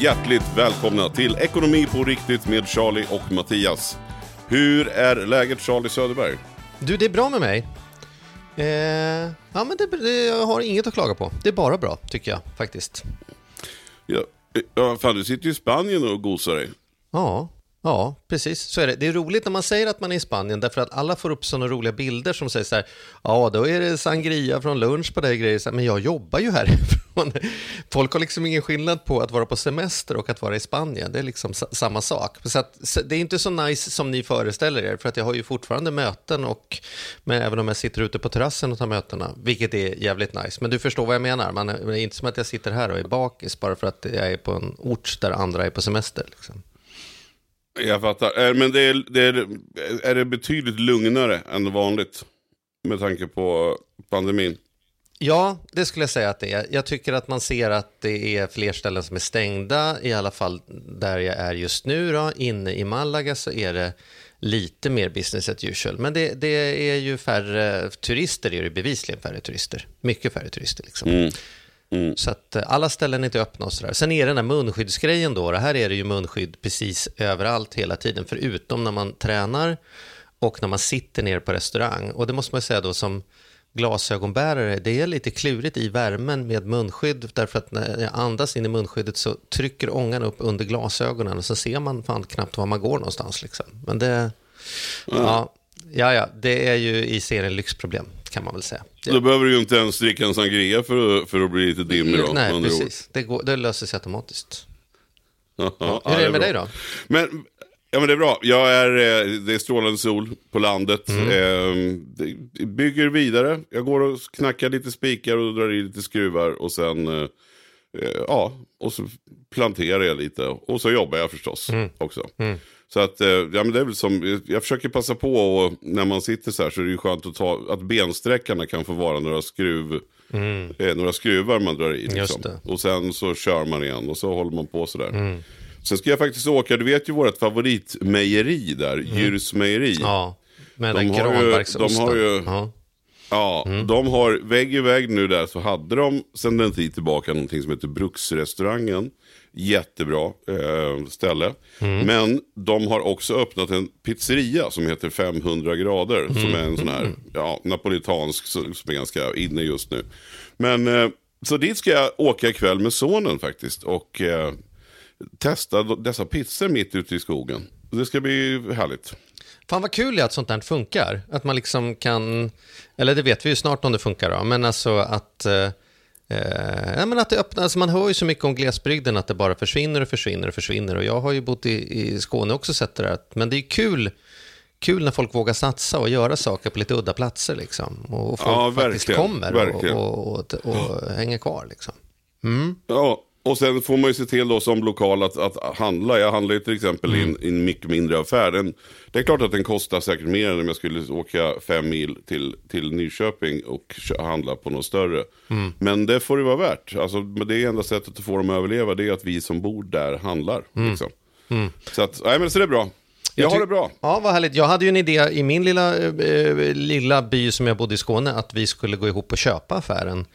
Hjärtligt välkomna till Ekonomi på riktigt med Charlie och Mattias. Hur är läget Charlie Söderberg? Du, det är bra med mig. Eh, ja, men det, det, jag har inget att klaga på. Det är bara bra, tycker jag faktiskt. Ja, ja, fan, du sitter ju i Spanien och gosar dig. Ja, ja, precis. Så är det. Det är roligt när man säger att man är i Spanien, därför att alla får upp sådana roliga bilder som säger så här, ja, då är det sangria från lunch på dig grejer. Så här, Men jag jobbar ju härifrån. Folk har liksom ingen skillnad på att vara på semester och att vara i Spanien. Det är liksom samma sak. Så att, så det är inte så nice som ni föreställer er, för att jag har ju fortfarande möten och, men även om jag sitter ute på terrassen och tar mötena, vilket är jävligt nice. Men du förstår vad jag menar. Man, det är inte som att jag sitter här och är bakis bara för att jag är på en ort där andra är på semester. Liksom. Jag fattar. Eh, Men det är, det är, är det betydligt lugnare än vanligt? Med tanke på pandemin. Ja, det skulle jag säga att det är. Jag tycker att man ser att det är fler ställen som är stängda, i alla fall där jag är just nu. Då. Inne i Malaga så är det lite mer business as usual. Men det, det är ju färre turister, det är det bevisligen färre turister. Mycket färre turister. Liksom. Så att eh, alla ställen är inte öppna och sådär. Sen är det den här munskyddsgrejen då. Det här är det ju munskydd precis överallt hela tiden, förutom när man tränar och när man sitter ner på restaurang. Och det måste man säga då som glasögonbärare, det är lite klurigt i värmen med munskydd därför att när jag andas in i munskyddet så trycker ångan upp under glasögonen och så ser man fan knappt var man går någonstans. Liksom. Men det, ja, ja, ja, det är ju i serien lyxproblem kan man väl säga. Det, Då behöver du ju inte ens dricka en sangria för att, för att bli lite dimmig Nej, ord. precis. Det, går, det löser sig automatiskt. Ja, ja, Hur är det med bra. dig då? Men, ja, men det är bra. Jag är, eh, det är strålande sol på landet. Mm. Eh, bygger vidare. Jag går och knackar lite spikar och drar i lite skruvar. Och sen, eh, eh, ja, och så planterar jag lite. Och så jobbar jag förstås Mm. också. Så att, eh, ja men det är väl som, jag försöker passa på och när man sitter så här så är det ju skönt att ta, att bensträckarna kan få vara några skruv, eh, några skruvar man drar i. Liksom. Mm. Och sen så kör man igen och så håller man på sådär. Sen ska jag faktiskt åka, du vet ju vårt favoritmejeri där. Mm. Ja, med De den har ju- granbarksosten. de har ju- Ja. Ja, de har vägg i vägg nu där så hade de sedan en tid tillbaka någonting som heter Bruksrestaurangen. Jättebra eh, ställe. Men de har också öppnat en pizzeria som heter 500 grader. Som är en sån här ja, napolitansk som är ganska inne just nu. Men eh, så dit ska jag åka ikväll med sonen faktiskt. Och eh, testa dessa pizzor mitt ute i skogen. Det ska bli härligt. Fan vad kul är att sånt där funkar. Att man liksom kan, eller det vet vi ju snart om det funkar då, men alltså att, eh, eh, ja, men att det öppnar, alltså man hör ju så mycket om glesbygden att det bara försvinner och försvinner och försvinner. Och jag har ju bott i, i Skåne också sett det där. att- Men det är kul, kul när folk vågar satsa och göra saker på lite udda platser liksom. Och folk Ja, faktiskt kommer och, och, och, och hänger kvar liksom. Ja, och sen får man ju se till då som lokal att, att handla. Jag handlar ju till exempel i, en, i en mycket mindre affär. Den, det är klart att den kostar säkert mer än om jag skulle åka fem mil till, till Nyköping och handla på något större. Men det får det vara värt. Alltså, det enda sättet att få dem att överleva, det är att vi som bor där handlar. Liksom. Så, att, nej, men så det är bra. Jag, har tyck- det bra. Ja, vad härligt. Jag hade ju en idé i min lilla, eh, lilla by som jag bodde i Skåne att vi skulle gå ihop och köpa affären.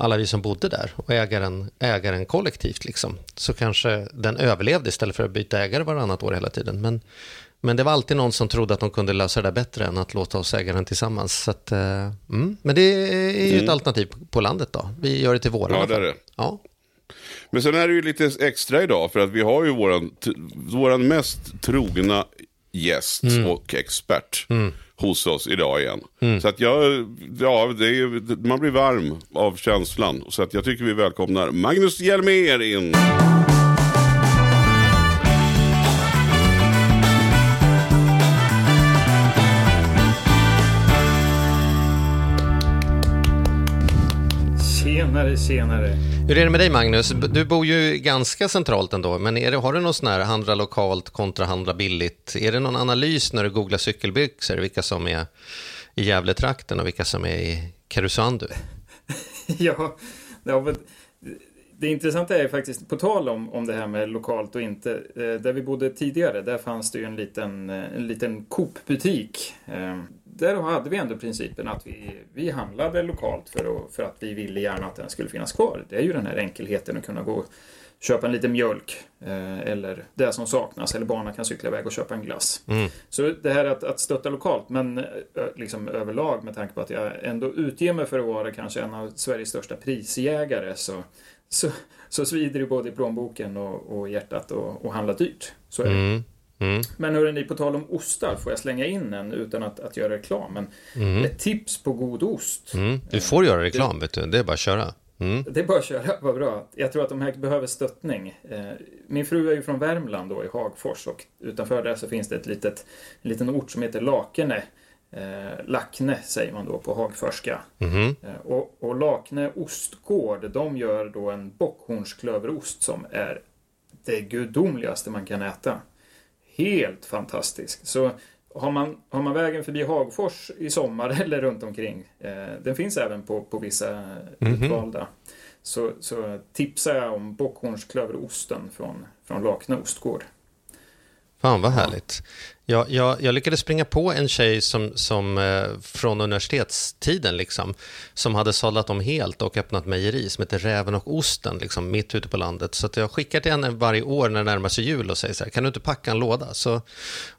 Alla vi som bodde där och äga den, äga den kollektivt. Liksom. Så kanske den överlevde istället för att byta ägare varannat år hela tiden. Men, men det var alltid någon som trodde att de kunde lösa det där bättre än att låta oss äga den tillsammans. Så att, eh, mm. Men det är ju ett alternativ på landet då. Vi gör det till våran Ja, det är affär. det. Ja. Men sen är det ju lite extra idag för att vi har ju våran, våran mest trogna gäst och expert hos oss idag igen. Så att jag, ja, det är, man blir varm av känslan. Så att jag tycker vi välkomnar Magnus Hjelmér in. Tjenare, tjenare. Hur är det med dig Magnus? Du bor ju ganska centralt ändå, men är det, har du någon sån här handla lokalt kontra handla billigt? Är det någon analys när du googlar cykelbyxor, vilka som är i Gävletrakten och vilka som är i Karesuando? ja, det, det intressanta är faktiskt, på tal om, om det här med lokalt och inte, eh, där vi bodde tidigare, där fanns det ju en liten, eh, en liten Coop-butik. Eh, där hade vi ändå principen att vi, vi handlade lokalt för att, för att vi ville gärna att den skulle finnas kvar. Det är ju den här enkelheten att kunna gå och köpa en liten mjölk eh, eller det som saknas eller barnen kan cykla iväg och köpa en glass. Mm. Så det här att, att stötta lokalt men eh, liksom överlag med tanke på att jag ändå utger mig för att vara kanske en av Sveriges största prisjägare så, så, så svider det både i plånboken och, och hjärtat och, och handla dyrt. Så är det. Mm. Mm. Men hörrni, på tal om ostar, får jag slänga in en utan att, att göra reklam? Men mm. Ett tips på god ost. Mm. Du får göra reklam, det, vet du. det är bara att köra. Mm. Det är bara att köra, vad bra. Jag tror att de här behöver stöttning. Eh, min fru är ju från Värmland då, i Hagfors och utanför där så finns det ett litet, en liten ort som heter Lakene. Eh, Lackne säger man då på hagförska. Mm. Eh, och, och Lakne ostgård, de gör då en bockhornsklöverost som är det gudomligaste man kan äta helt fantastisk. Så har man, har man vägen förbi Hagfors i sommar eller runt omkring, eh, den finns även på, på vissa mm -hmm. utvalda, så, så tipsar jag om bockhornsklöverosten från, från Lakne ostgård. Fan vad härligt. Jag, jag, jag, lyckades springa på en tjej som, som eh, från universitetstiden liksom, som hade sadlat om helt och öppnat mejeri som heter Räven och osten liksom, mitt ute på landet. Så jag skickar till henne varje år när det närmar sig jul och säger så här, kan du inte packa en låda? Så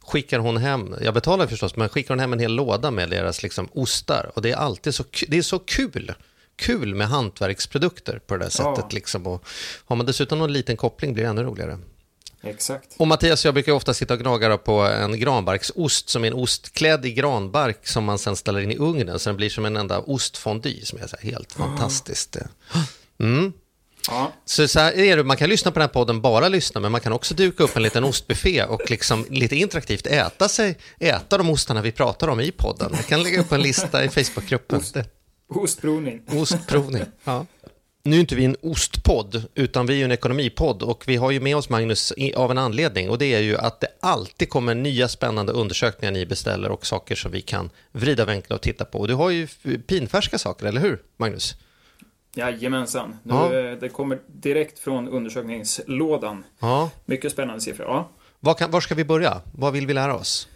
skickar hon hem, jag betalar förstås, men skickar hon hem en hel låda med deras liksom, ostar. Och det är alltid så, det är så kul kul med hantverksprodukter på det där sättet. Ja. Liksom. Och har man dessutom någon liten koppling blir det ännu roligare. Exakt. Och Mattias och jag brukar ofta sitta och gnaga på en granbarksost som är en ost klädd i granbark som man sen ställer in i ugnen så den blir som en enda ostfondy som är så helt mm. fantastiskt. Mm. Ja. Så, så här är det, man kan lyssna på den här podden, bara lyssna, men man kan också duka upp en liten ostbuffé och liksom lite interaktivt äta, sig, äta de ostarna vi pratar om i podden. Jag kan lägga upp en lista i Facebookgruppen. Ost, ostprovning. Ostprovning, ja nu är inte vi en ostpodd, utan vi är en ekonomipodd och vi har ju med oss Magnus av en anledning och det är ju att det alltid kommer nya spännande undersökningar ni beställer och saker som vi kan vrida vinkla och titta på. Och du har ju pinfärska saker, eller hur Magnus? Jajamensan. Nu, ja. Eh, det kommer direkt från undersökningslådan. Ja. Mycket spännande siffror. Ja. Var, kan, var ska vi börja? Vad vill vi lära oss?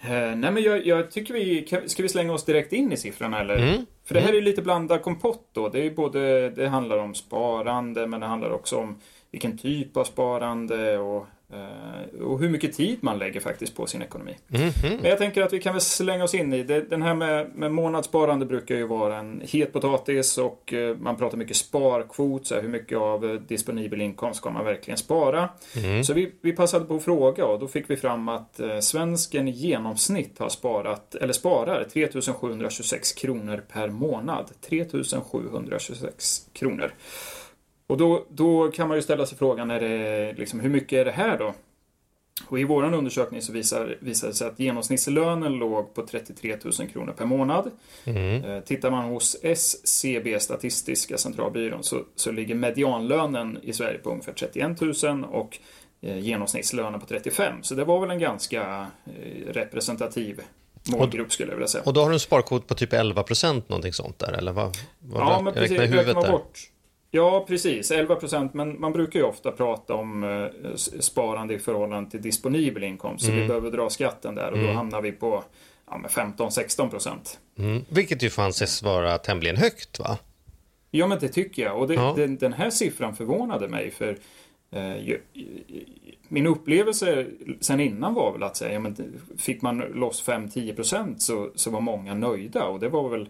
Eh, nej men jag, jag, tycker vi, ska vi slänga oss direkt in i siffrorna eller? Mm. För det här mm. är lite blandad kompott då. Det, är både, det handlar om sparande men det handlar också om vilken typ av sparande och och hur mycket tid man lägger faktiskt på sin ekonomi. Mm -hmm. Men jag tänker att vi kan väl slänga oss in i det. Den här med, med månadssparande brukar ju vara en het potatis och eh, man pratar mycket sparkvot, så här, hur mycket av eh, disponibel inkomst ska man verkligen spara? Mm. Så vi, vi passade på att fråga och då fick vi fram att svensken i genomsnitt har sparat, eller sparar 3726 kronor per månad. 3726 kronor. Och då, då kan man ju ställa sig frågan, är det, liksom, hur mycket är det här då? Och I vår undersökning så visar, visar det sig att genomsnittslönen låg på 33 000 kronor per månad. Mm. Eh, tittar man hos SCB, Statistiska centralbyrån, så, så ligger medianlönen i Sverige på ungefär 31 000 och eh, genomsnittslönen på 35 Så det var väl en ganska eh, representativ målgrupp skulle jag vilja säga. Och då har du en sparkvot på typ 11 procent, någonting sånt där, eller vad? vad ja, men precis. Räknar man bort Ja, precis. 11 procent. Men man brukar ju ofta prata om eh, sparande i förhållande till disponibel inkomst. Så mm. vi behöver dra skatten där och mm. då hamnar vi på ja, 15-16 procent. Mm. Vilket ju får anses vara tämligen högt, va? Ja, men det tycker jag. Och det, ja. den, den, här siffran förvånade mig. för eh, Min upplevelse sen innan var väl att säga, ja, men fick man loss 5-10 procent så, så var många nöjda. Och det var väl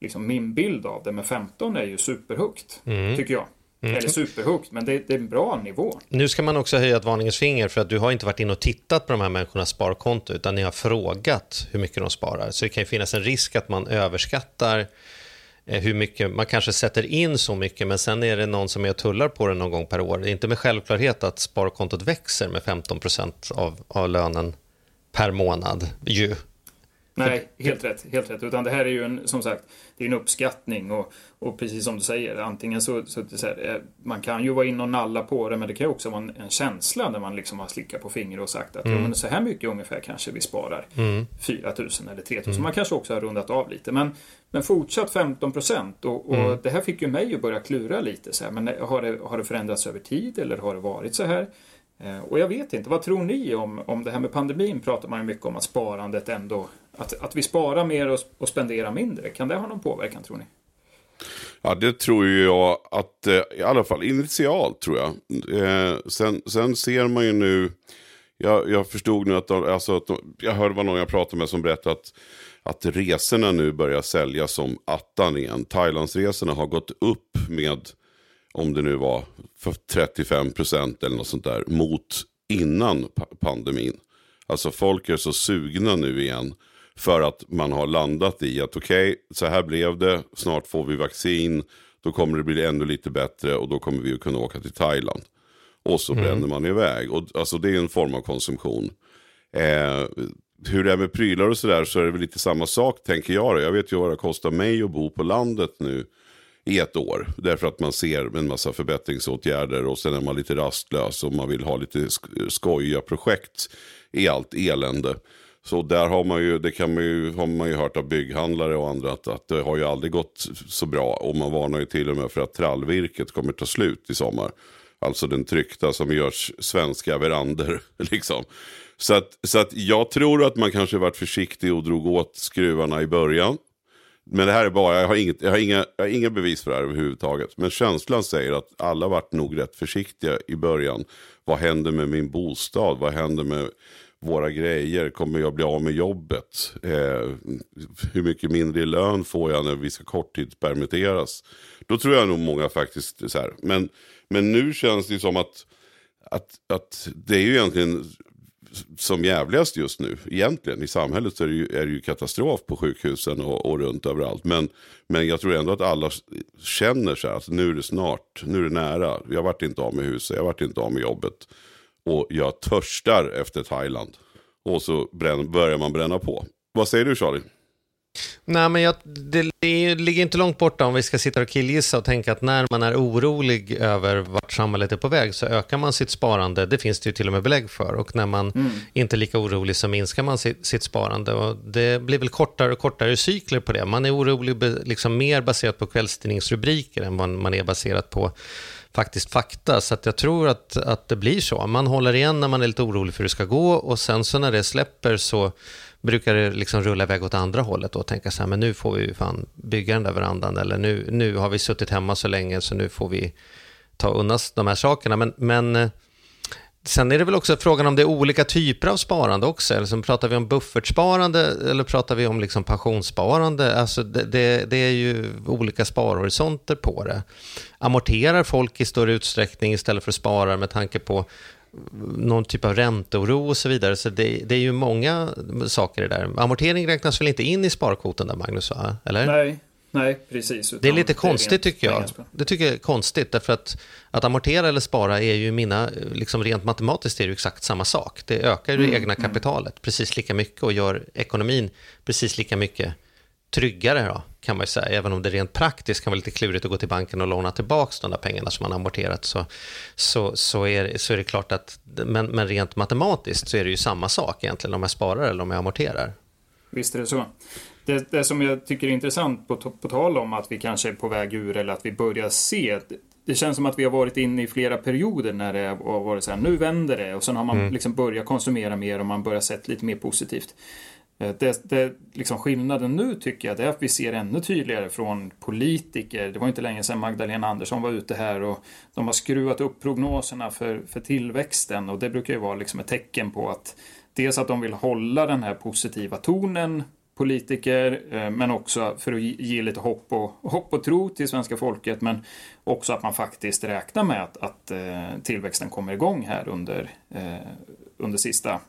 liksom min bild av det. Men 15 är ju superhögt, mm. tycker jag. Mm. Eller superhögt, men det, det, är en bra nivå. Nu ska man också höja ett varningens finger för att du har inte varit in och tittat på de här människornas sparkonto utan ni har frågat hur mycket de sparar. Så det kan ju finnas en risk att man överskattar eh, hur mycket, man kanske sätter in så mycket men sen är det någon som är och tullar på det någon gång per år. Det är inte med självklarhet att sparkontot växer med 15 av, av lönen per månad ju. Nej, helt rätt. Helt rätt. Utan det här är ju en, som sagt, det är en uppskattning och, och precis som du säger, antingen så, så, så här, eh, man kan ju vara in och nalla på det, men det kan ju också vara en, en känsla när man liksom har slickat på fingret och sagt att mm. ja, men så här mycket ungefär kanske vi sparar. Mm. 4 000 eller 3 000. Mm. Man kanske också har rundat av lite. Men, men fortsatt 15 procent och, och mm. det här fick ju mig att börja klura lite. Så här, men har det, har det förändrats över tid eller har det varit så här? Eh, och jag vet inte, vad tror ni om, om det här med pandemin? pratar man ju mycket om att sparandet ändå, att, att vi sparar mer och, och spenderar mindre. Kan det ha någon påverkan tror ni? Ja, det tror jag att, eh, i alla fall initialt tror jag. Eh, sen, sen ser man ju nu, jag, jag förstod nu att, de, alltså att de, jag hörde vad någon jag pratade med som berättade att, att resorna nu börjar säljas som attan igen. Thailandsresorna har gått upp med om det nu var för 35 procent eller något sånt där, mot innan pandemin. Alltså folk är så sugna nu igen för att man har landat i att okej, okay, så här blev det, snart får vi vaccin, då kommer det bli ännu lite bättre och då kommer vi att kunna åka till Thailand. Och så mm. bränner man iväg. Och, alltså det är en form av konsumtion. Eh, hur det är med prylar och sådär så är det väl lite samma sak tänker jag. Jag vet ju vad det kostar mig att bo på landet nu i ett år. Därför att man ser en massa förbättringsåtgärder och sen är man lite rastlös och man vill ha lite skojiga projekt i allt elände. Så där har man ju, det kan man ju, har man ju hört av bygghandlare och andra att, att det har ju aldrig gått så bra. Och man varnar ju till och med för att trallvirket kommer ta slut i sommar. Alltså den tryckta som görs svenska verander. Liksom. Så, att, så att jag tror att man kanske varit försiktig och drog åt skruvarna i början. Men det här är bara, jag har, inget, jag, har inga, jag har inga bevis för det här överhuvudtaget. Men känslan säger att alla varit nog rätt försiktiga i början. Vad händer med min bostad? Vad händer med våra grejer? Kommer jag bli av med jobbet? Eh, hur mycket mindre i lön får jag när vi ska korttidspermitteras? Då tror jag nog många faktiskt så här. Men, men nu känns det som att, att, att det är ju egentligen som jävligast just nu. Egentligen i samhället så är det ju, är det ju katastrof på sjukhusen och, och, runt överallt. Men, men jag tror ändå att alla känner så här att nu är det snart, nu är det nära. Jag vart inte av med huset, jag vart inte av med jobbet. Och jag törstar efter Thailand. Och så brän, börjar man bränna på. Vad säger du Charlie? Nej, men jag, det, det, ligger inte långt borta om vi ska sitta och killgissa och tänka att när man är orolig över vart samhället är på väg så ökar man sitt sparande. Det finns det ju till och med belägg för. Och när man mm. inte är lika orolig så minskar man sitt, sitt, sparande. Och det blir väl kortare och kortare cykler på det. Man är orolig liksom mer baserat på kvällstidningsrubriker än vad man är baserat på faktiskt fakta. Så jag tror att, att det blir så. Man håller igen när man är lite orolig för hur det ska gå och sen så när det släpper så brukar det liksom rulla iväg åt andra hållet och tänka så här, men nu får vi ju fan bygga den där verandan eller nu, nu har vi suttit hemma så länge så nu får vi ta undan de här sakerna. Men, men eh, sen är det väl också frågan om det är olika typer av sparande också. Eller så pratar vi om buffertsparande eller pratar vi om liksom pensionssparande? Alltså det, det, det är ju olika sparhorisonter på det. Amorterar folk i större utsträckning istället för att spara med tanke på någon typ av ränteoro och så vidare. Så det, det, är ju många saker det där. Amortering räknas väl inte in i sparkvoten där, Magnus? Va? Eller? Nej, nej, precis. Det är lite konstigt tycker jag. Det tycker jag är konstigt, därför att att amortera eller spara är ju mina, liksom rent matematiskt är det exakt samma sak. Det ökar ju mm, det egna mm. kapitalet mm. precis lika mycket och gör ekonomin precis lika mycket tryggare då, kan man ju säga. Även om det rent praktiskt kan vara lite klurigt att gå till banken och låna tillbaka de där pengarna som man amorterat så, så, så, är, så är det klart att, men, men rent matematiskt så är det ju samma sak egentligen om jag sparar eller om jag amorterar. Visst är det så. Det, det som jag tycker är intressant på, på tal om att vi kanske är på väg ur eller att vi börjar se det känns som att vi har varit inne i flera perioder när det har varit så här, nu vänder det och sen har man mm. liksom börjat konsumera mer och man börjar sett lite mer positivt. Eh, det, det, liksom skillnaden nu tycker jag är att vi ser ännu tydligare från politiker. Det var inte länge sedan Magdalena Andersson var ute här och de har skruvat upp prognoserna för, för tillväxten och det brukar ju vara liksom ett tecken på att dels att de vill hålla den här positiva tonen politiker, eh, men också för att ge lite hopp och, hopp och tro till svenska folket, men också att man faktiskt räknar med att, att eh, tillväxten kommer igång här under, under sista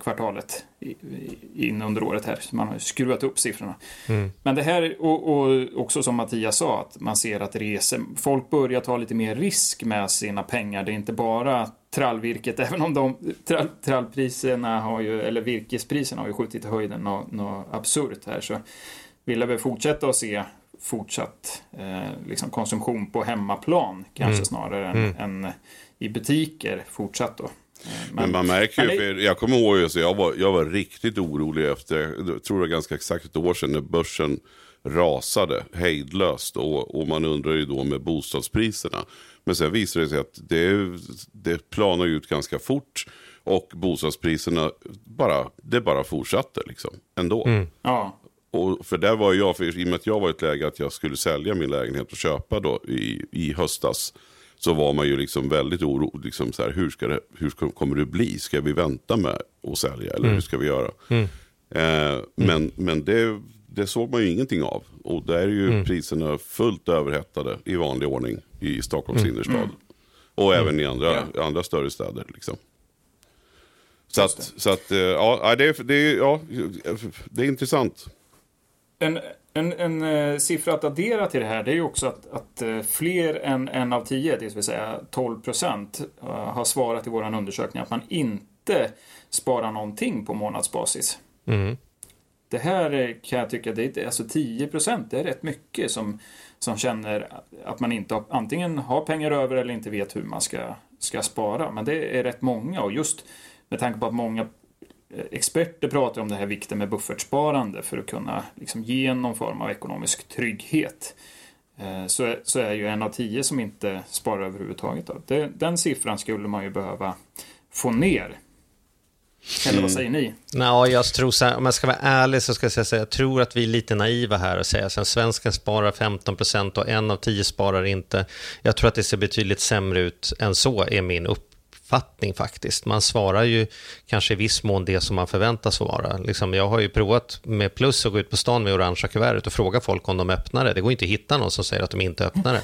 kvartalet in under året här. Man har skruvat upp siffrorna. Mm. Men det här, och, och, också som Mattias sa, att man ser att resor, folk börjar ta lite mer risk med sina pengar. Det är inte bara trallvirket, även om de trall, trallpriserna har ju, eller virkespriserna har ju skjutit i höjden något, något absurt här. Så vill vi fortsätta att se fortsatt eh, liksom konsumtion på hemmaplan kanske mm. snarare än, mm. än, i butiker fortsatt då. Men, men, man märker ju, det... jag kommer ihåg att jag var, jag var riktigt orolig efter, jag tror det var ganska exakt ett år sedan när börsen rasade hejdlöst och, och man undrar ju då med bostadspriserna. Men sen visade det sig att det, det planar ut ganska fort och bostadspriserna bara, det bara fortsatte liksom ändå. Mm. Ja. Och för där var jag, för, i och med att jag var i ett läge att jag skulle sälja min lägenhet och köpa då i, i höstas så var man ju liksom väldigt orolig. Liksom så här, hur, ska det, hur ska, kommer det bli? Ska vi vänta med att sälja eller mm. hur ska vi göra? Mm. Eh, men men det, det såg man ju ingenting av. Och där är ju mm. priserna fullt överhettade i vanlig ordning i Stockholms mm. innerstad. Mm. Och även i andra, ja. andra större städer. Liksom. Så att, så att eh, ja, det, är, det, är, ja, det är intressant. En, en, en uh, siffra att addera till det här det är ju också att, att uh, fler än en av tio, det vill säga 12 procent, uh, har svarat i vår undersökning att man inte sparar någonting på månadsbasis. Mm. Det här kan jag tycka, det är, alltså 10 procent, det är rätt mycket som, som känner att man inte har, antingen har pengar över eller inte vet hur man ska, ska spara. Men det är rätt många och just med tanke på att många experter pratar om det här vikten med buffertsparande för att kunna liksom ge någon form av ekonomisk trygghet. Eh, så är, så är ju en av tio som inte sparar överhuvudtaget. Det, den siffran skulle man ju behöva få ner. Eller vad säger ni? Mm. jag tror så här, om jag ska vara ärlig så ska jag säga så jag tror att vi är lite naiva här och säga att svensken sparar 15 procent och en av tio sparar inte. Jag tror att det ser betydligt sämre ut än så, är min upp, uppfattning faktiskt. Man svarar ju kanske i viss mån det som man förväntas svara. Liksom, jag har ju provat med plus att gå ut på stan med orangea kuvertet och fråga folk om de öppnar det. Det går inte att hitta någon som säger att de inte öppnar det.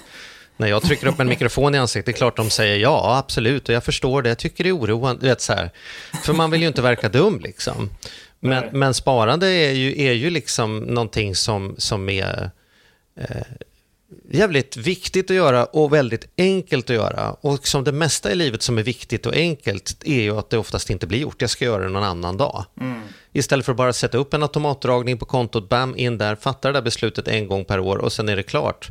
När jag trycker upp en mikrofon i ansiktet, det är klart de säger ja, absolut, och jag förstår det, jag tycker det är oroande, vet, så här. för man vill ju inte verka dum liksom. Men, men sparande är ju, är ju liksom någonting som, som är eh, jävligt viktigt att göra och väldigt enkelt att göra. Och som det mesta i livet som är viktigt och enkelt är ju att det oftast inte blir gjort. Jag ska göra det någon annan dag. Mm. Istället för att bara sätta upp en automatdragning på kontot, bam, in där, fatta det där beslutet en gång per år och sen är det klart.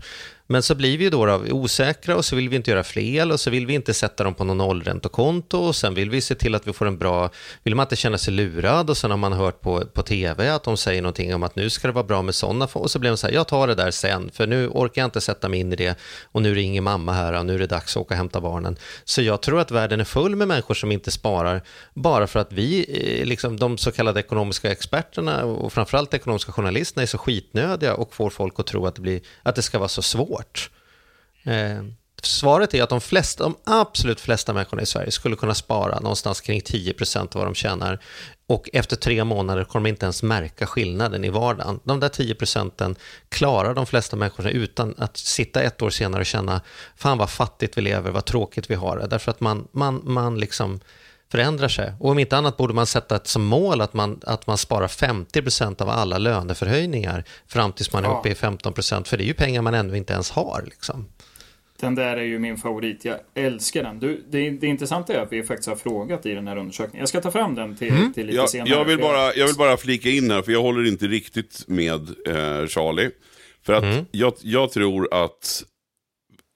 Men så blir vi ju då, då osäkra och så vill vi inte göra fel och så vill vi inte sätta dem på någon nollräntekonto och sen vill vi se till att vi får en bra, vill man inte känna sig lurad och sen har man hört på, på tv att de säger någonting om att nu ska det vara bra med sådana och så blir man så här, jag tar det där sen för nu orkar jag inte sätta mig in i det och nu ringer mamma här och nu är det dags att åka och hämta barnen. Så jag tror att världen är full med människor som inte sparar bara för att vi, eh, liksom de så kallade ekonomiska experterna och framförallt ekonomiska journalisterna är så skitnödiga och får folk att tro att det, blir, att det ska vara så svårt. Eh, svaret är att de, flesta, de absolut flesta människorna i Sverige skulle kunna spara någonstans kring 10% av vad de tjänar och efter tre månader kommer de inte ens märka skillnaden i vardagen. De där 10 procenten klarar de flesta människorna utan att sitta ett år senare och känna fan vad fattigt vi lever, vad tråkigt vi har det. Därför att man, man, man liksom förändrar sig. Och om inte annat borde man sätta ett som mål att man, att man sparar 50% av alla löneförhöjningar fram tills man är uppe i 15% för det är ju pengar man ännu inte ens har. Liksom. Den där är ju min favorit. Jag älskar den. Du, det, det intressanta är att vi faktiskt har frågat i den här undersökningen. Jag ska ta fram den till, mm. till lite jag, senare. Jag vill, bara, jag vill bara flika in här, för jag håller inte riktigt med eh, Charlie. För att mm. jag, jag tror att,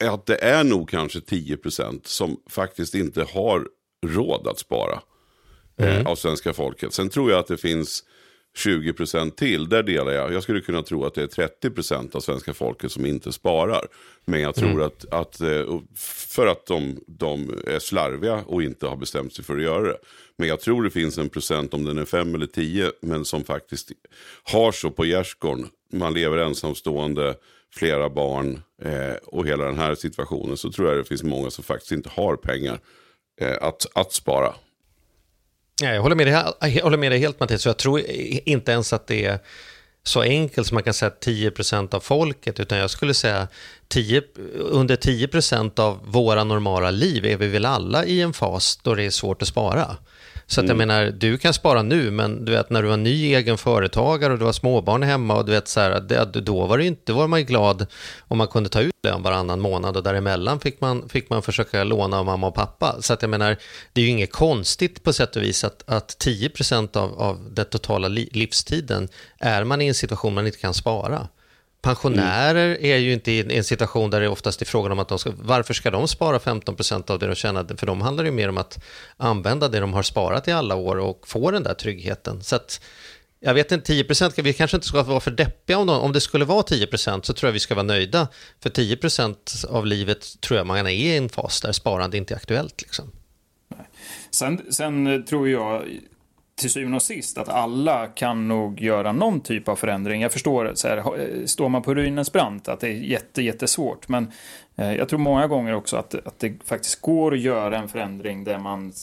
att det är nog kanske 10% som faktiskt inte har råd att spara eh, mm. av svenska folket. Sen tror jag att det finns 20% till, där delar jag. Jag skulle kunna tro att det är 30% av svenska folket som inte sparar. Men jag tror mm. att, att, eh, för att de, de är slarviga och inte har bestämt sig för att göra det. Men jag tror det finns en procent, om den är 5 eller 10, men som faktiskt har så på gärdsgården. Man lever ensamstående, flera barn eh, och hela den här situationen. Så tror jag det finns många som faktiskt inte har pengar eh, Eh, att, att spara. Jag, håller med dig, jag håller med dig helt Mattias, jag tror inte ens att det är så enkelt som man kan säga 10% av folket, utan jag skulle säga 10, under 10% av våra normala liv är vi väl alla i en fas då det är svårt att spara. Så att jag menar, du kan spara nu, men du vet när du var ny egen företagare och du har småbarn hemma och du vet så här, det, då var det inte, var man ju glad om man kunde ta ut lön varannan månad och däremellan fick man, fick man försöka låna av mamma och pappa. Så att jag menar, det är ju inget konstigt på sätt och vis att, att 10% av, av den totala li, livstiden är man i en situation man inte kan spara. Pensionärer mm. är ju inte i en situation där det oftast är frågan om att de ska, varför ska de spara 15% av det de tjänar? För de handlar ju mer om att använda det de har sparat i alla år och få den där tryggheten. Så att, jag vet inte, 10% vi kanske inte ska vara för deppiga om, de, om det skulle vara 10% så tror jag vi ska vara nöjda. För 10% av livet tror jag man är i en fas där sparande inte är aktuellt. Liksom. Sen, sen tror jag till syvende och sist att alla kan nog göra någon typ av förändring. Jag förstår, så här, eh, står man på ruinens brant, att det är jätte, jättesvårt. Men jag tror många gånger också att, att det faktiskt går att göra en förändring där man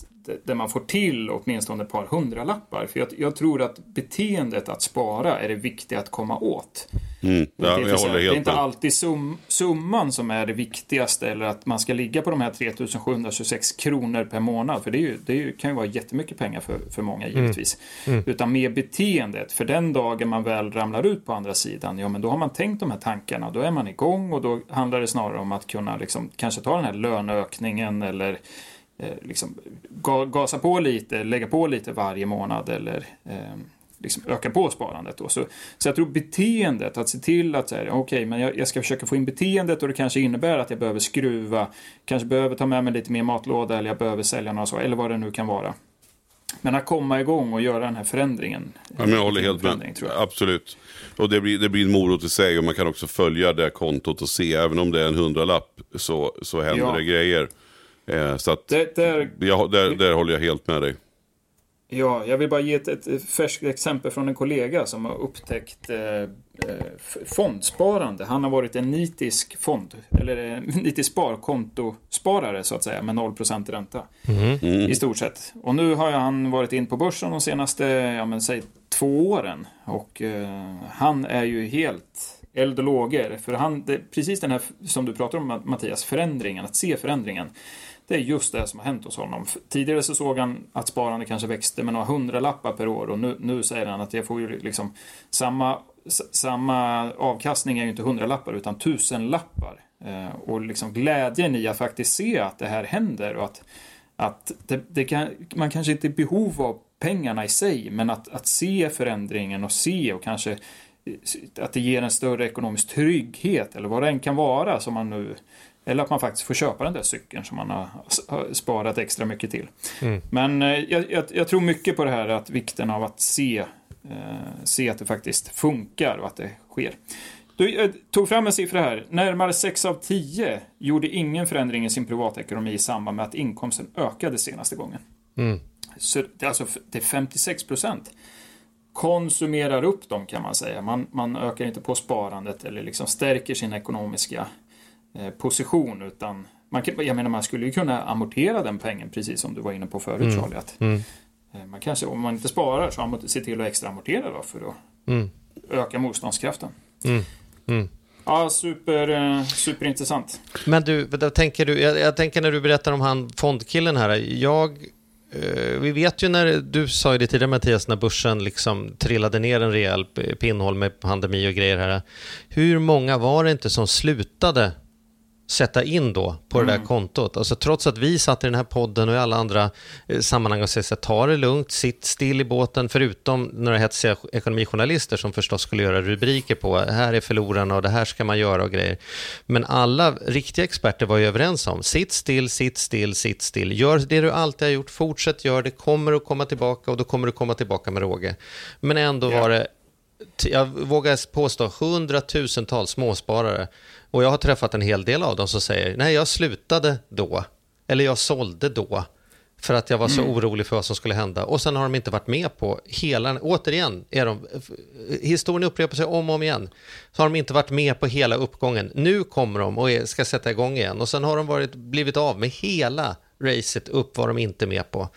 där man får till åtminstone ett par hundralappar. För jag, jag tror att beteendet att spara är det viktiga att komma åt. Mm. Ja, det, är inte, det är inte alltid sum, summan som är det viktigaste eller att man ska ligga på de här 3726 kronor per månad. För det, är ju, det ju, kan ju vara jättemycket pengar för, för många mm. givetvis. Mm. Mm. Utan mer beteendet. För den dagen man väl ramlar ut på andra sidan, ja men då har man tänkt de här tankarna. Då är man igång och då handlar det snarare om att att kunna liksom, kanske ta den här löneökningen eller eh, liksom, ga, gasa på lite, lägga på lite varje månad eller eh, liksom öka på sparandet. Då. Så, så jag tror beteendet, att se till att okej, okay, men jag, jag, ska försöka få in beteendet och det kanske innebär att jag behöver skruva, kanske behöver ta med mig lite mer matlåda eller jag behöver sälja några så, eller vad det nu kan vara. Men att komma igång och göra den här förändringen. Ja, men jag håller helt med. Absolut. Och det blir, det blir en morot i sig och man kan också följa det kontot och se, även om det är en hundralapp så, så händer ja. det grejer. Eh, så att, det, där, jag, där, där håller jag helt med dig. Ja, jag vill bara ge ett, ett färskt exempel från en kollega som har upptäckt eh, fondsparande. Han har varit en nitisk fond, eller eh, nitisk sparkontosparare så att säga, med 0% ränta. Mm. I stort sett. Och nu har han varit in på börsen de senaste, ja men säg två åren. Och eh, han är ju helt eld och lågor. För han, det, precis den här som du pratar om Mattias, förändringen, att se förändringen. Det är just det som har hänt hos honom. Tidigare så såg han att sparande kanske växte med några hundralappar per år och nu, nu säger han att jag får ju liksom samma, samma avkastning är ju inte hundralappar utan tusenlappar. Eh, och liksom glädjen i att faktiskt se att det här händer och att, att det, det kan, man kanske inte är i behov av pengarna i sig men att, att se förändringen och se och kanske att det ger en större ekonomisk trygghet eller vad det än kan vara som man nu eller att man faktiskt får köpa den där cykeln som man har sparat extra mycket till. Mm. Men eh, jag, jag, jag, tror mycket på det här att vikten av att se, eh, se att det faktiskt funkar och att det sker. Du tog fram en siffra här. Närmare 6 av 10 gjorde ingen förändring i sin privatekonomi i samband med att inkomsten ökade senaste gången. Mm. Så det är alltså det är 56 procent konsumerar upp dem kan man säga. Man, man ökar inte på sparandet eller liksom stärker sin ekonomiska Eh, position utan man, jag menar man skulle ju kunna amortera den pengen precis som du var inne på förut mm. Charlie. Att, mm. Eh, man kanske, om man inte sparar så se till att extra amortera då för att mm. öka motståndskraften. Mm. Mm. Ja, super, eh, superintressant. Men du, tänker du jag, jag, tänker när du berättar om han fondkillen här. Jag, eh, vi vet ju när, du sa ju det tidigare Mattias, när börsen liksom trillade ner en rejäl pinnhål med pandemi och grejer här. Hur många var det inte som slutade sätta in då på mm. det där mm. kontot. Alltså trots att vi satt i den här podden och i alla andra eh, sammanhang och säger ta det lugnt, sitt still i båten, förutom några hetsiga ekonomijournalister som förstås skulle göra rubriker på här är förlorarna och det här ska man göra och grejer. Men alla riktiga experter var ju överens om sitt still, sitt still, sitt still. Gör det du alltid har gjort, fortsätt gör det, kommer att komma tillbaka och då kommer du komma tillbaka med råge. Men ändå yeah. var det jag vågar påstå hundratusentals småsparare och jag har träffat en hel del av dem som säger nej jag slutade då eller jag sålde då för att jag var så mm. orolig för vad som skulle hända och sen har de inte varit med på hela, återigen, är de, historien upprepar sig om och om igen, så har de inte varit med på hela uppgången. Nu kommer de och ska sätta igång igen och sen har de varit, blivit av med hela racet upp vad de inte med på.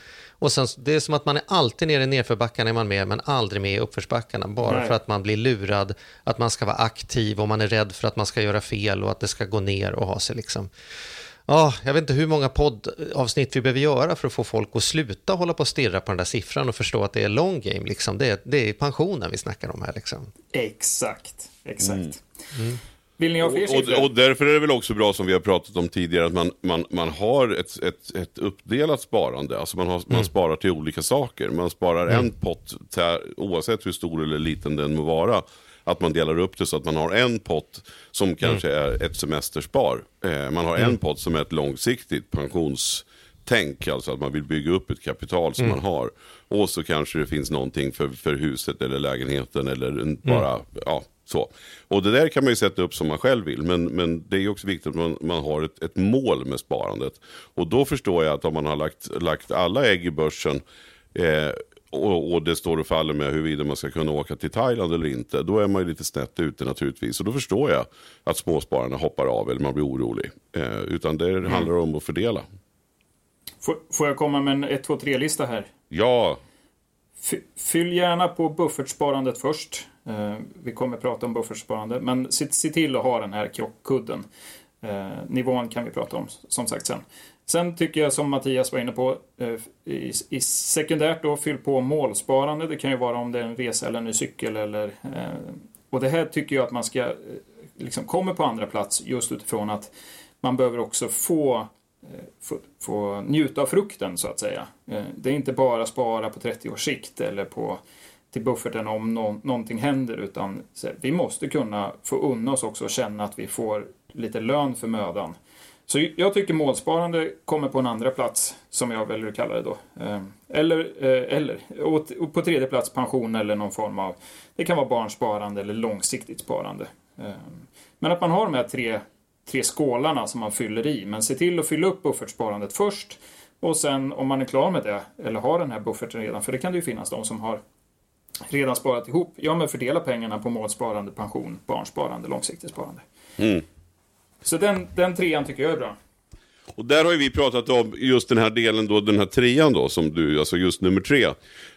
Och sen, det är som att man är alltid nere i nedförbackarna är man med, men aldrig med i uppförsbackarna. Bara Nej. för att man blir lurad, att man ska vara aktiv och man är rädd för att man ska göra fel och att det ska gå ner och ha sig liksom. Ja, jag vet inte hur många poddavsnitt vi behöver göra för att få folk att sluta hålla på och stirra på den där siffran och förstå att det är long game. Liksom. Det, är, det är pensionen vi snackar om här. Liksom. Exakt, exakt. Mm. Mm. Vill ni ha fler och, och, och därför är det väl också bra som vi har pratat om tidigare att man, man, man har ett, ett, ett uppdelat sparande. Alltså man, har, Mm. man sparar till olika saker. Man sparar en pott till, oavsett hur stor eller liten den må vara. Att man delar upp det så att man har en pott som kanske Mm. är ett semesterspar. Eh, man har en pott som är ett långsiktigt pensionstänk. Alltså att man vill bygga upp ett kapital som Mm. man har. Och så kanske det finns någonting för, för huset eller lägenheten eller en, bara, ja, så. Och det där kan man ju sätta upp som man själv vill. Men, men det är ju också viktigt att man, man har ett, ett mål med sparandet. Och då förstår jag att om man har lagt, lagt alla ägg i börsen eh, och, och det står och faller med huruvida man ska kunna åka till Thailand eller inte. Då är man ju lite snett ute naturligtvis. Och då förstår jag att småspararna hoppar av eller man blir orolig. Eh, utan det handlar om att fördela. Får, får jag komma med en 1, 2, 3-lista här? Ja, Fy- Fyll gärna på buffertsparandet först. Eh, vi kommer prata om buffertsparande, men se, se till att ha den här krockkudden. Eh, nivån kan vi prata om som sagt sen. Sen tycker jag som Mattias var inne på, eh, i, i sekundärt då, fyll på målsparande. Det kan ju vara om det är en resa eller en ny cykel eller... Eh, och det här tycker jag att man ska, eh, liksom kommer på andra plats just utifrån att man behöver också få Eh, få, få njuta av frukten så att säga. Eh, det är inte bara spara på 30 års sikt eller på till bufferten om no, någonting händer utan så, vi måste kunna få unna oss också och känna att vi får lite lön för mödan. Så jag tycker målsparande kommer på en andra plats som jag väljer att kalla det då. Ehm, eller, eh, eller och på tredje plats pension eller någon form av det kan vara barnsparande eller långsiktigt sparande. Ehm, men att man har de här tre tre skålarna som man fyller i. Men se till att fylla upp buffertsparandet först. Och sen om man är klar med det, eller har den här bufferten redan, för det kan det ju finnas de som har redan sparat ihop. Ja, men fördela pengarna på målsparande, pension, barnsparande, långsiktigt sparande. Så den, den trean tycker jag är bra. Och där har ju vi pratat om just den här delen då, den här trean då, som du, alltså just nummer tre.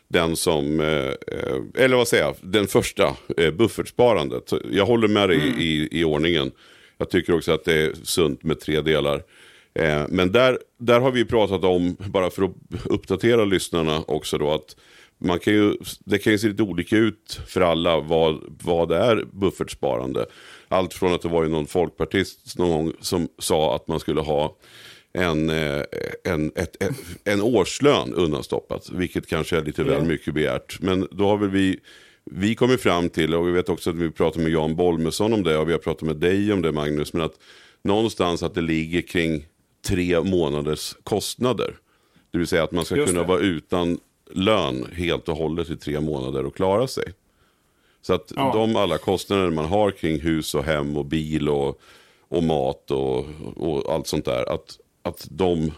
Den som, eh, eh, eller vad säger jag, den första, eh, buffertsparandet. Jag håller med dig i, i ordningen. Jag tycker också att det är sunt med tre delar. Eh, men där, där har vi pratat om, bara för att uppdatera lyssnarna också då, att man kan ju, det kan ju se lite olika ut för alla vad, vad är buffertsparande. Allt från att det var ju någon folkpartist någon gång som sa att man skulle ha en, eh, en, ett, ett, en årslön undanstoppat. Vilket kanske är lite väl mycket begärt. Men då har väl vi, vi kommit fram till, och vi vet också att vi pratar med Jan Bolmesson om det och vi har pratat med dig om det Magnus. Men att någonstans att det ligger kring tre månaders kostnader. Det vill säga att man ska Just kunna det. vara utan lön helt och hållet i tre månader och klara sig. Så att Ja. de alla kostnader man har kring hus och hem och bil och, och mat och, och allt sånt där. Att, att de,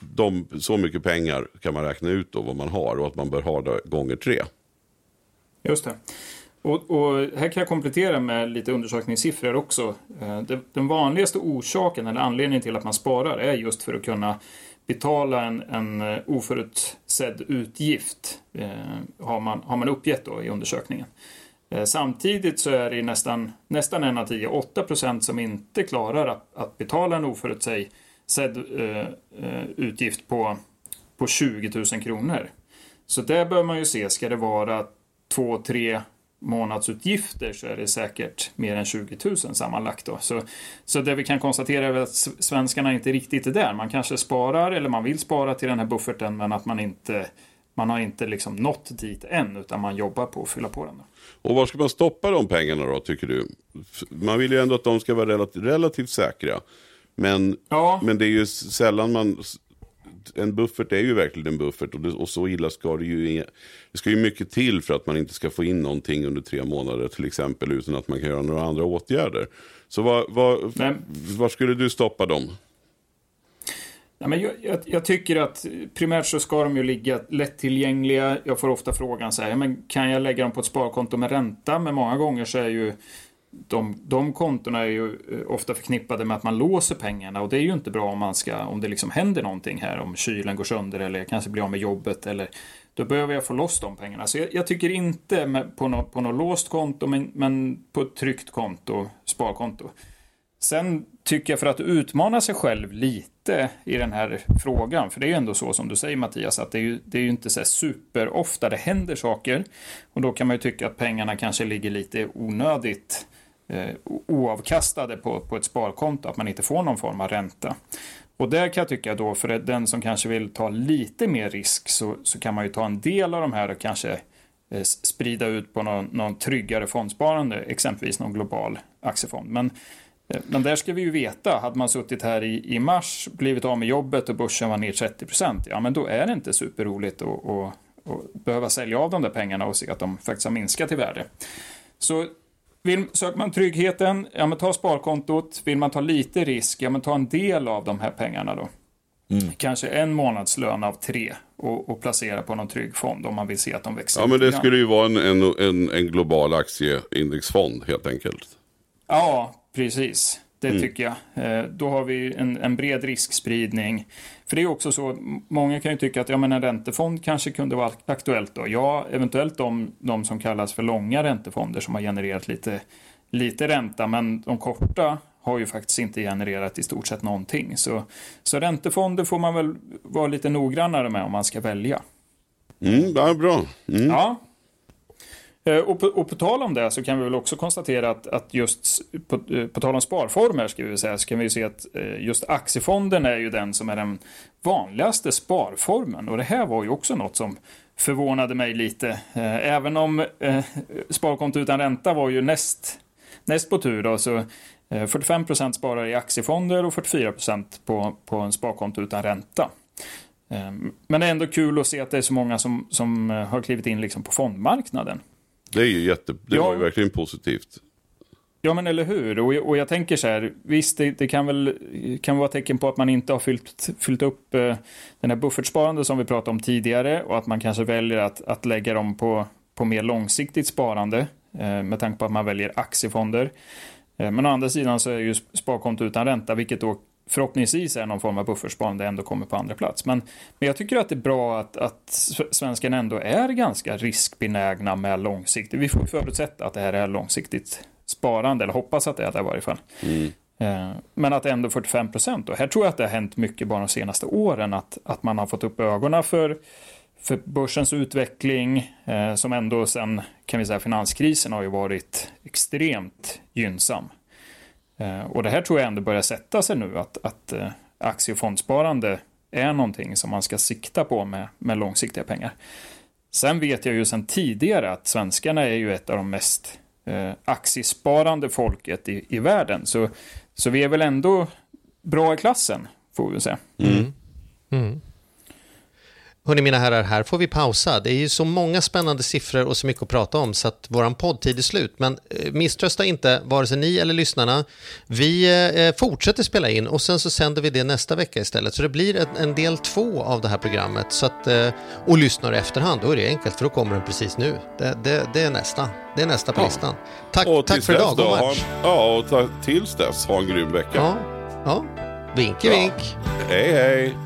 de, så mycket pengar kan man räkna ut då vad man har och att man bör ha det gånger tre. Just det. Och, och här kan jag komplettera med lite undersökningssiffror också. Eh, det- Den vanligaste orsaken eller anledningen till att man sparar är just för att kunna betala en, en eh, oförutsedd utgift. eh, Har man, har man uppgett då i undersökningen. Eh, Samtidigt så är det nästan, nästan en av tio, 8 procent som inte klarar att, att betala en oförutsedd eh, eh, utgift på, på 20 000 kronor. Så där bör man ju se, ska det vara två, tre månadsutgifter så är det säkert mer än 20 000 sammanlagt. Då. Så, så det vi kan konstatera är att svenskarna inte riktigt är där. Man kanske sparar eller man vill spara till den här bufferten men att man inte man har inte liksom nått dit än utan man jobbar på att fylla på den. Då. Och var ska man stoppa de pengarna då tycker du? Man vill ju ändå att de ska vara relativt, relativt säkra. Men, Ja. men det är ju sällan man... En buffert är ju verkligen en buffert och, det, och så illa ska det ju... Det ska ju mycket till för att man inte ska få in någonting under tre månader till exempel utan att man kan göra några andra åtgärder. Så var, var, Nej. var skulle du stoppa dem? Ja, men jag, jag, jag tycker att primärt så ska de ju ligga lättillgängliga. Jag får ofta frågan så här, men kan jag lägga dem på ett sparkonto med ränta? Men många gånger så är ju de, de kontona är ju eh, ofta förknippade med att man låser pengarna och det är ju inte bra om man ska, om det liksom händer någonting här, om kylen går sönder eller jag kanske blir av med jobbet eller då behöver jag få loss de pengarna. Så jag, jag tycker inte med, på något på något låst konto men, men på ett tryggt konto, sparkonto. Sen tycker jag för att utmana sig själv lite i den här frågan, för det är ju ändå så som du säger Mattias, att det är ju, det är ju inte så superofta det händer saker. Och då kan man ju tycka att pengarna kanske ligger lite onödigt eh, oavkastade på, på ett sparkonto, att man inte får någon form av ränta. Och där kan jag tycka då, för den som kanske vill ta lite mer risk, så, så kan man ju ta en del av de här och kanske eh, sprida ut på någon, någon tryggare fondsparande, exempelvis någon global aktiefond. Men men där ska vi ju veta, hade man suttit här i, i mars, blivit av med jobbet och börsen var ner 30 ja men då är det inte superroligt att, att, att behöva sälja av de där pengarna och se att de faktiskt har minskat i värde. Så vill, söker man tryggheten, ja men ta sparkontot. Vill man ta lite risk, ja men ta en del av de här pengarna då. Mm. Kanske en månadslön av tre och, och, placera på någon trygg fond om man vill se att de växer. Ja men det skulle ju vara en, en, en global aktieindexfond helt enkelt. Ja, Precis, det mm. tycker jag. Eh, då har vi en, en, bred riskspridning. För det är också så, många kan ju tycka att ja, men en räntefond kanske kunde vara aktuellt då. Ja, eventuellt de, de som kallas för långa räntefonder som har genererat lite, lite ränta, men de korta har ju faktiskt inte genererat i stort sett någonting. Så, så räntefonder får man väl vara lite noggrannare med om man ska välja. Mm, det är bra. Mm. Ja, Eh, och på, och på, tal om det så kan vi väl också konstatera att, att just på, eh, på tal om sparformer ska vi säga, så kan vi se att eh, just aktiefonden är ju den som är den vanligaste sparformen. Och det här var ju också något som förvånade mig lite. Även om sparkonto utan ränta var ju näst, näst på tur då, så 45% sparar i aktiefonder och 44 på, på en sparkonto utan ränta. Men det är ändå kul att se att det är så många som, som har klivit in liksom på fondmarknaden. Det är ju jätte, det ja. var ju verkligen positivt. Ja men eller hur, och jag, och jag tänker så här, visst det, det, kan väl kan vara tecken på att man inte har fyllt, fyllt upp eh, den här buffertsparande som vi pratade om tidigare och att man kanske väljer att, att lägga dem på, på mer långsiktigt sparande eh, med tanke på att man väljer aktiefonder. Eh, men å andra sidan så är ju sparkonto utan ränta, vilket då förhoppningsvis är någon form av buffertsparande ändå kommer på andra plats. Men, men jag tycker att det är bra att, att svenskarna ändå är ganska riskbenägna med långsiktigt. Vi får förutsätta att det här är långsiktigt sparande, eller hoppas att det är det i varje fall. Mm. Eh, men att ändå 45 procent. Och här tror jag att det har hänt mycket bara de senaste åren. Att, att man har fått upp ögonen för, för börsens utveckling. Eh, som ändå sen kan vi säga finanskrisen har ju varit extremt gynnsam. Eh, och det här tror jag ändå börjar sätta sig nu att, att eh, aktie och fondsparande är någonting som man ska sikta på med, med långsiktiga pengar. Sen vet jag ju sedan tidigare att svenskarna är ju ett av de mest eh, aktiesparande folket i, i världen. Så, så vi är väl ändå bra i klassen, får vi säga. Mm. Mm. Hörni mina herrar, här får vi pausa. Det är ju så många spännande siffror och så mycket att prata om så att våran poddtid är slut. Men eh, misströsta inte, vare sig ni eller lyssnarna. Vi eh, fortsätter spela in och sen så sänder vi det nästa vecka istället. Så det blir en, del två av det här programmet. Så att, eh, och lyssnar i efterhand, då är det enkelt för då kommer den precis nu. Det, det, det är nästa. Det är nästa på ja. listan. Tack, tack för idag, god match. Ja, och tills dess, ha en grym vecka. Ja, ja. Vinke vink. Hej, hej.